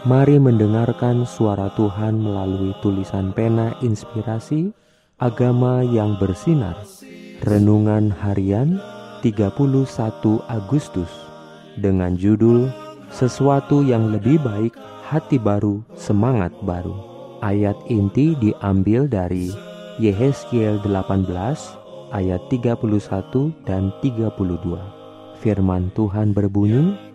Mari mendengarkan suara Tuhan melalui tulisan pena inspirasi Agama yang bersinar. Renungan harian 31 Agustus Dengan judul Sesuatu yang lebih baik, hati baru, semangat baru. Ayat inti diambil dari Yehezkiel 18 ayat 31 dan 32 Firman Tuhan berbunyi,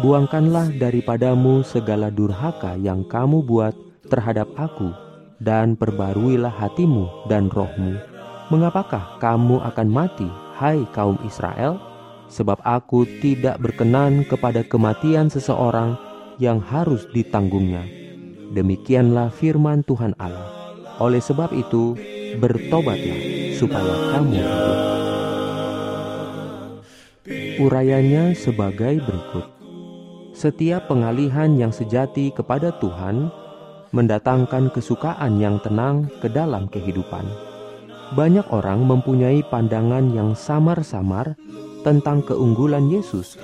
Buangkanlah daripadamu segala durhaka yang kamu buat terhadap aku, dan perbaruilah hatimu dan rohmu. Mengapakah kamu akan mati, hai kaum Israel? Sebab aku tidak berkenan kepada kematian seseorang yang harus ditanggungnya. Demikianlah firman Tuhan Allah. Oleh sebab itu, bertobatlah supaya kamu hidup. Urayanya sebagai berikut. Setiap pengalihan yang sejati kepada Tuhan mendatangkan kesukaan yang tenang ke dalam kehidupan. Banyak orang mempunyai pandangan yang samar-samar tentang keunggulan Yesus,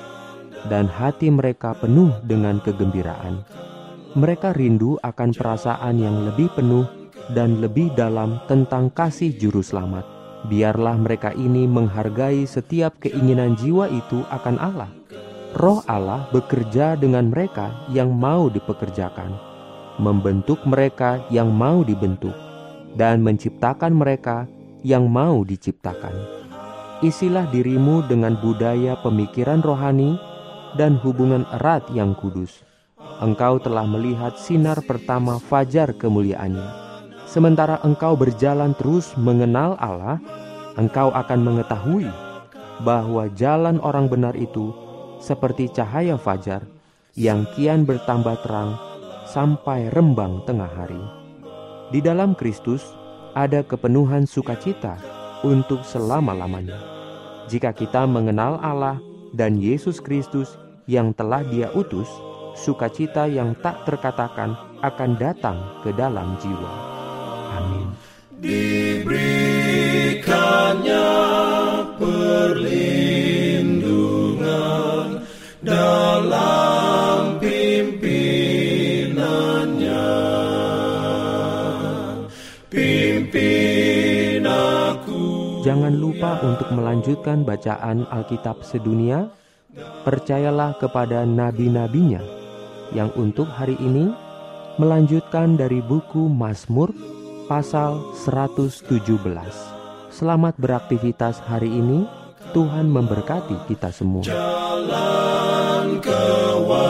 dan hati mereka penuh dengan kegembiraan. Mereka rindu akan perasaan yang lebih penuh dan lebih dalam tentang kasih Juru Selamat. Biarlah mereka ini menghargai setiap keinginan jiwa itu akan Allah Roh Allah bekerja dengan mereka yang mau dipekerjakan, membentuk mereka yang mau dibentuk, dan menciptakan mereka yang mau diciptakan. Isilah dirimu dengan budaya pemikiran rohani dan hubungan erat yang kudus. Engkau telah melihat sinar pertama fajar kemuliaannya. Sementara engkau berjalan terus mengenal Allah, engkau akan mengetahui bahwa jalan orang benar itu seperti cahaya fajar yang kian bertambah terang sampai rembang tengah hari. Di dalam Kristus ada kepenuhan sukacita untuk selama-lamanya. Jika kita mengenal Allah dan Yesus Kristus yang telah Dia utus, sukacita yang tak terkatakan akan datang ke dalam jiwa. Amin. Diberikannya Jangan lupa untuk melanjutkan bacaan Alkitab sedunia. Percayalah kepada nabi-nabinya yang untuk hari ini melanjutkan dari buku Mazmur pasal 117. Selamat beraktivitas hari ini. Tuhan memberkati kita semua. Jalan kewajiban.